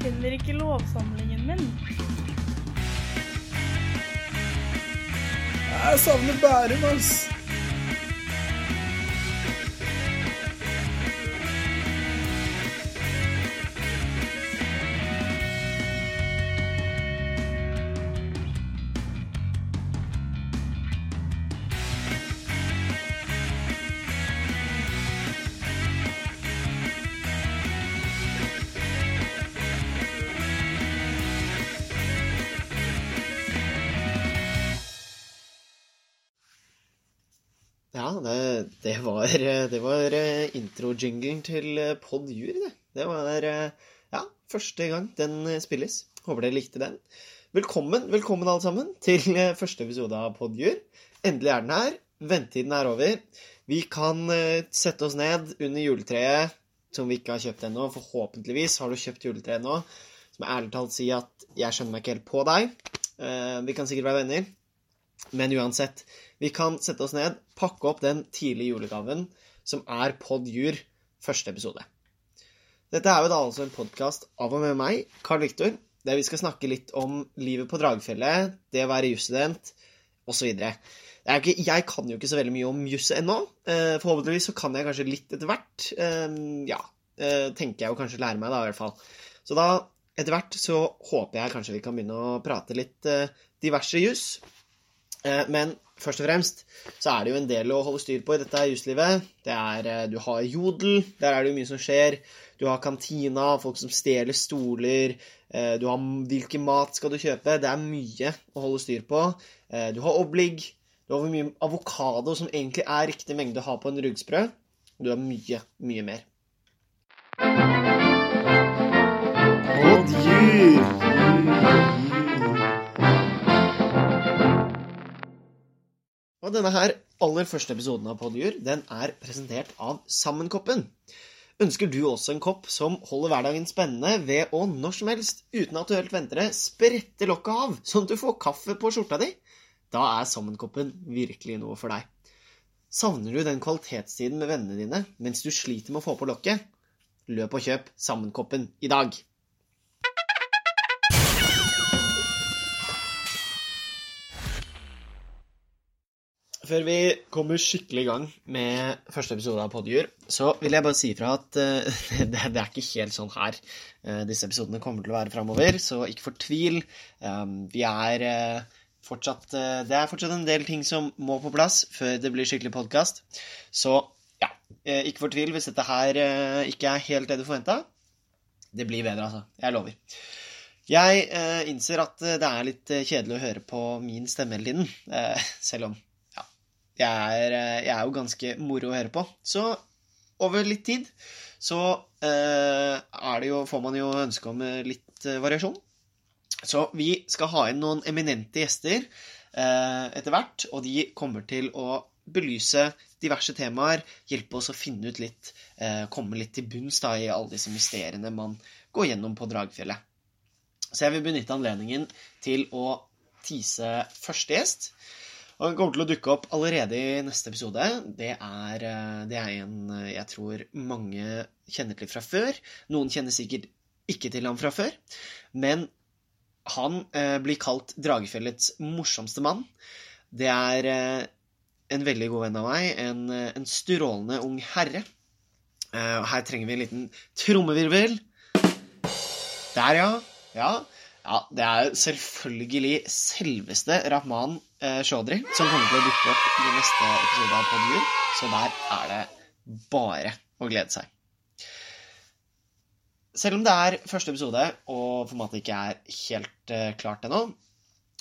Jeg finner ikke lovsamlingen min. Jeg savner Bærum, ass. Ja, det, det var, det var introjinglen intro-jinglen til eh, Pod Jur, det. Det var eh, ja, første gang den eh, spilles. Håper dere likte den. Velkommen, velkommen alle sammen til eh, første episode av Pod Jur. Endelig er den her. Ventetiden er over. Vi kan eh, sette oss ned under juletreet som vi ikke har kjøpt ennå. Forhåpentligvis har du kjøpt juletreet nå. Så må jeg ærlig talt si at jeg skjønner meg ikke helt på deg. Eh, vi kan sikkert være venner. Men uansett, vi kan sette oss ned, pakke opp den tidlige julegaven som er Pod Jur, første episode. Dette er jo da altså en podkast av og med meg, Carl Viktor, der vi skal snakke litt om livet på Dragfjellet, det å være jusstudent osv. Jeg, jeg kan jo ikke så veldig mye om juss ennå. Eh, forhåpentligvis så kan jeg kanskje litt etter hvert. Eh, ja, eh, tenker jeg å kanskje lære meg, da, i hvert fall. Så da, etter hvert, så håper jeg kanskje vi kan begynne å prate litt diverse juss. Eh, Men først og fremst så er det jo en del å holde styr på i dette juslivet. Det er, eh, du har jodel, der er det jo mye som skjer. Du har kantina, folk som stjeler stoler. eh, Du har hvilken mat skal du kjøpe. Det er mye å holde styr på. Du har oblig. Du har hvor mye avokado som egentlig er riktig mengde å ha på en ruggsprø. Du har mye, mye mer. Pod Og denne her aller første episoden av Podjur, den er presentert av Sammenkoppen. Ønsker du også en kopp som holder hverdagen spennende ved å når som helst, uten at du helt venter det, sprette lokket av, sånn at du får kaffe på skjorta di? Da er Sammenkoppen virkelig noe for deg. Savner du den kvalitetstiden med vennene dine mens du sliter med å få på lokket? Løp og kjøp Sammenkoppen i dag. Før vi kommer skikkelig i gang med første episode av Podjur, så vil jeg bare si ifra at uh, det, det er ikke helt sånn her uh, disse episodene kommer til å være framover, så ikke fortvil. Um, vi er uh, fortsatt Det er fortsatt en del ting som må på plass før det blir skikkelig podkast. Så ja, ikke fortvil hvis dette her ikke er helt det du forventa. Det blir bedre, altså. Jeg lover. Jeg innser at det er litt kjedelig å høre på min stemme hele tiden, selv om jeg er, eh, jeg er jo ganske moro å høre på. Så over litt tid så eh, jo, får man jo ønske om eh, litt variasjon. Så vi skal ha inn noen eminente gjester etter hvert, og de kommer til å belyse diverse temaer, hjelpe oss å finne ut litt, komme litt til bunns da, i alle disse mysteriene man går gjennom på Dragfjellet. Så jeg vil benytte anledningen til å tease første gjest. Han kommer til å dukke opp allerede i neste episode. Det er, eh, det er en eh, jeg tror mange kjenner til fra før. Noen kjenner sikkert ikke til ham fra før. Men han eh, blir kalt Dragefjellets morsomste mann. Det er eh, en veldig god venn av meg. En, eh, en strålende ung herre. Eh, her trenger vi en liten trommevirvel. Der, ja. Ja, ja det er selvfølgelig selveste Rahman eh, Chaudhry som kommer til å dukke opp i neste episode av Podjur. Så der er det bare å glede seg. Selv om det er første episode, og formatet ikke er helt eh, klart ennå,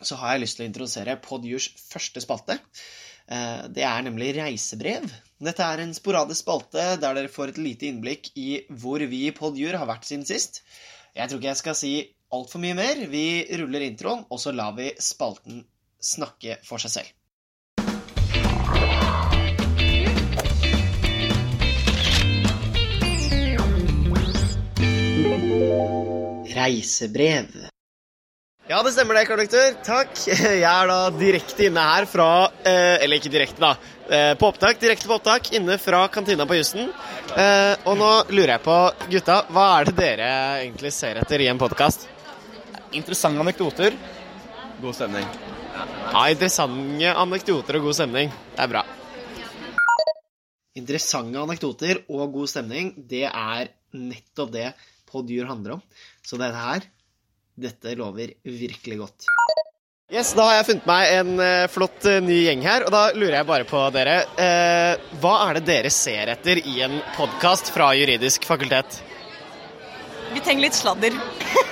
så har jeg lyst til å introdusere Podjurs første spalte. Eh, det er nemlig reisebrev. Dette er en sporadisk spalte der dere får et lite innblikk i hvor vi i Podjur har vært siden sist. Jeg tror ikke jeg skal si altfor mye mer. Vi ruller introen, og så lar vi spalten snakke for seg selv. Reisebrev. Ja, det stemmer det, Karl. Takk. Jeg er da direkte inne her fra eh, Eller ikke direkte, da. Eh, på opptak. Direkte på opptak inne fra kantina på Jussen. Eh, og nå lurer jeg på, gutta, hva er det dere egentlig ser etter i en podkast? Interessante anekdoter. God stemning. Ja, interessante anekdoter og god stemning. Det er bra. Interessante anekdoter og god stemning, det er nettopp det Podjur handler om. Så dette her dette lover virkelig godt. Yes, Da har jeg funnet meg en uh, flott uh, ny gjeng her, og da lurer jeg bare på dere. Eh, hva er det dere ser etter i en podkast fra juridisk fakultet? Trenger litt sladder.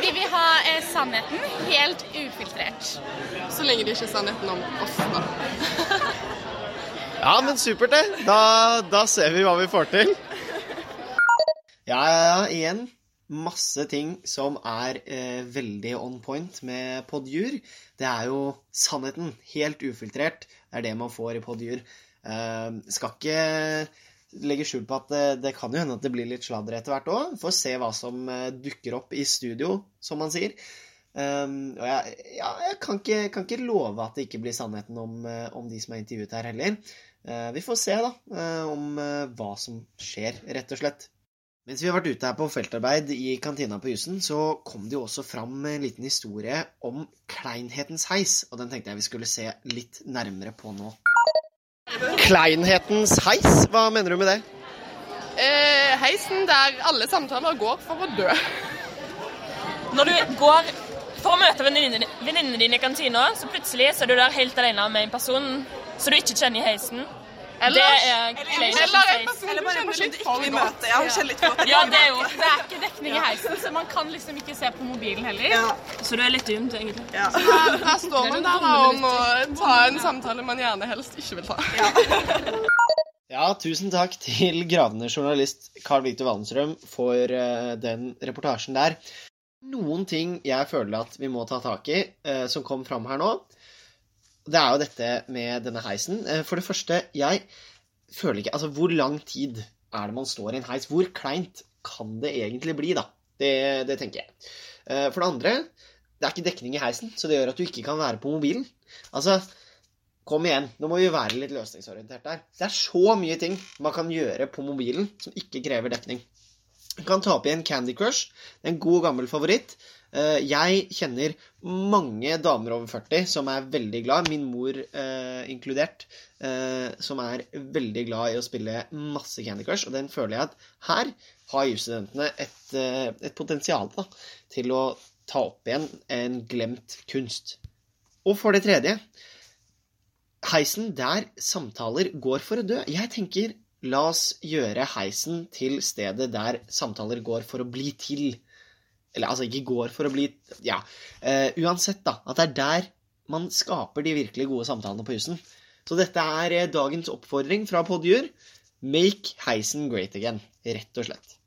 Vi vil ha sannheten helt ufiltrert. Så lenge det ikke er sannheten om oss, da. ja, men supert, det. Da, da ser vi hva vi får til. Ja, ja, ja. Igjen masse ting som er eh, veldig on point med Podjur. Det er jo sannheten. Helt ufiltrert. Det er det man får i Podjur. Eh, skal ikke legge skjul på at det, det, kan jo hende at det blir litt sladder etter hvert òg. Får se hva som eh, dukker opp i studio, som man sier. Um, og jeg, ja, jeg kan, ikke, kan, ikke, love at det ikke blir sannheten om, eh, om de som er intervjuet her, heller. Uh, vi får se, da, uh, om uh, hva som skjer, rett og slett. Mens vi har vært ute her på feltarbeid i kantina på Jussen, så kom det jo også fram en liten historie om Kleinhetens heis, og den tenkte jeg vi skulle se litt nærmere på nå. Kleinhetens heis? Hva mener du med det? Eh, heisen der alle samtaler går for å dø. Når du går for å møte venninnene dine i kantina, så plutselig så er du der helt alene med en person så du ikke kjenner i heisen. Eller, det er eller en person eller bare en person du. Ja, kjenner litt for ja, det er jo Det er ikke dekning i heisen, så man kan liksom ikke se på mobilen heller. Ja. Så du er litt dumt, egentlig. Ja. Så her, der står man der da om å ta en samtale man gjerne helst ikke vil ta. Ja. Ja, tusen takk til gravende journalist Carl Victor Wallenstrøm for uh, den reportasjen der. Noen ting jeg føler at vi må ta tak i, uh, som kom fram her nå det er jo dette med denne heisen. Eh, for det første, jeg føler ikke Altså, hvor lang tid er det man står i en heis? Hvor kleint kan det egentlig bli, da? Det, det tenker jeg. Eh, for det andre, det er ikke dekning i heisen, så det gjør at du ikke kan være på mobilen. Altså, kom igjen, nå må vi være litt løsningsorientert der. Det er så mye ting man kan gjøre på mobilen som ikke krever dekning. Du kan ta opp igjen Candy Crush. En god, gammel favoritt. Eh, jeg kjenner mange damer over 40 som er veldig glad, min mor eh, inkludert, eh, som er veldig glad i å spille masse Candy Crush. Og den føler jeg at her har jusstudentene et, et potensial da, til å ta opp igjen en glemt kunst. Og for det tredje Heisen der samtaler går for å dø. Jeg tenker la oss gjøre heisen til stedet der samtaler går for å bli til. Eller altså ikke går for å bli Ja. Uh, uansett, da. At det er der man skaper de virkelig gode samtalene på husen. Så dette er uh, dagens oppfordring fra Podjur. Make heisen great again. Rett og slett.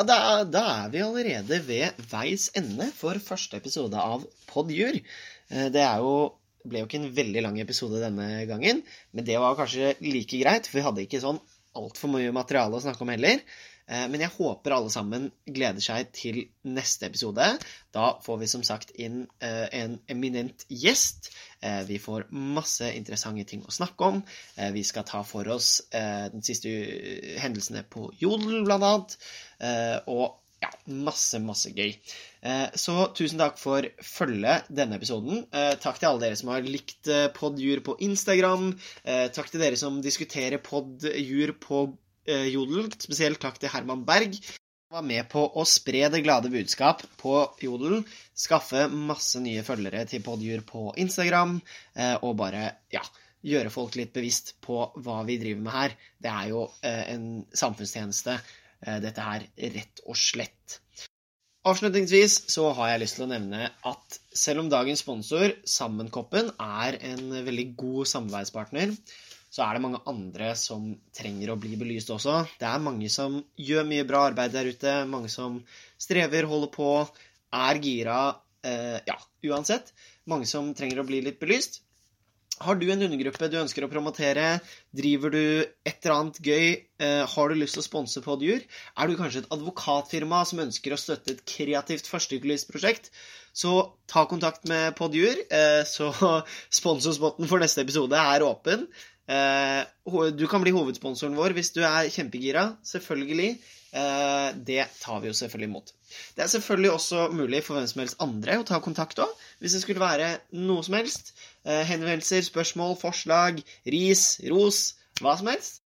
Ja, da, da, er vi allerede ved veis ende for første episode av Podjur. Eh, det jo, ble jo ikke en veldig lang episode denne gangen, men det var kanskje like greit, for vi hadde ikke sånn altfor mye materiale å snakke om heller. Eh, men jeg håper alle sammen gleder seg til neste episode. Da får vi som sagt inn eh, en eminent gjest. Vi får masse interessante ting å snakke om. Vi skal ta for oss den siste hendelsene på Jodel, blant annet. Og ja, masse, masse gøy. Eh, så tusen takk for følget denne episoden. Eh, takk til alle dere som har likt poddjur Podjur på Instagram. Takk til dere som diskuterer Podjur på Jodel. Spesielt takk til Herman Berg. Var med på å spre det glade budskap på Jodel. Skaffe masse nye følgere til Podjur på Instagram. Og bare, ja gjøre folk litt bevisst på hva vi driver med her. Det er jo en samfunnstjeneste Eh, dette her, rett og slett. Avslutningsvis så har jeg lyst til å nevne at selv om dagens sponsor, Sammenkoppen, er en veldig god samarbeidspartner, så er det mange andre som trenger å bli belyst også. Det er mange som gjør mye bra arbeid der ute, mange som strever, holder på, er gira. Eh, ja, uansett. Mange som trenger å bli litt belyst. Har du en undergruppe du ønsker å promotere? Driver du et eller annet gøy? Eh, har du lyst til å sponse Podjur? Er du kanskje et advokatfirma som ønsker å støtte et kreativt førsteutlyst-prosjekt? Så ta kontakt med Podjur. Eh, så sponsorspotten for neste episode er åpen. Eh, du kan bli hovedsponsoren vår hvis du er kjempegira. Selvfølgelig. Eh, det tar vi jo selvfølgelig imot. Det er selvfølgelig også mulig for hvem som helst andre å ta kontakt òg, hvis det skulle være noe som helst. Eh, henvendelser, spørsmål, forslag, ris, ros, hva som helst.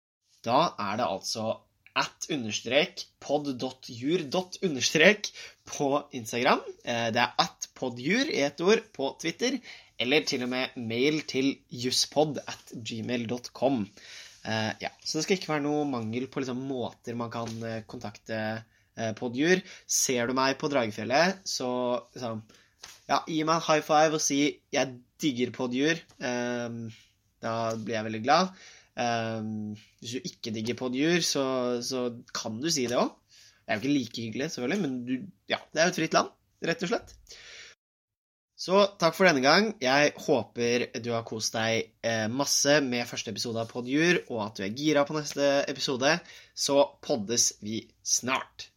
Da er det altså at understrek pod.jur dot understrek på Instagram. Det er at podjur i ett ord på Twitter, eller til og med mail til jusspod at gmail.com. Uh, ja, så det skal ikke være noe mangel på liksom, måter man kan uh, kontakte uh, Podjur. Ser du meg på Dragefjellet, så liksom Ja, gi meg en high five og si 'jeg digger Podjur'. Um, da blir jeg veldig glad. Um, hvis du ikke digger Podjur, så, så kan du si det òg. Det er jo ikke like hyggelig, selvfølgelig, men du, ja, det er jo et fritt land, rett og slett. Så takk for denne gang. Jeg håper du har kost deg eh, masse med første episode av Podjur, og at du er gira på neste episode. Så poddes vi snart.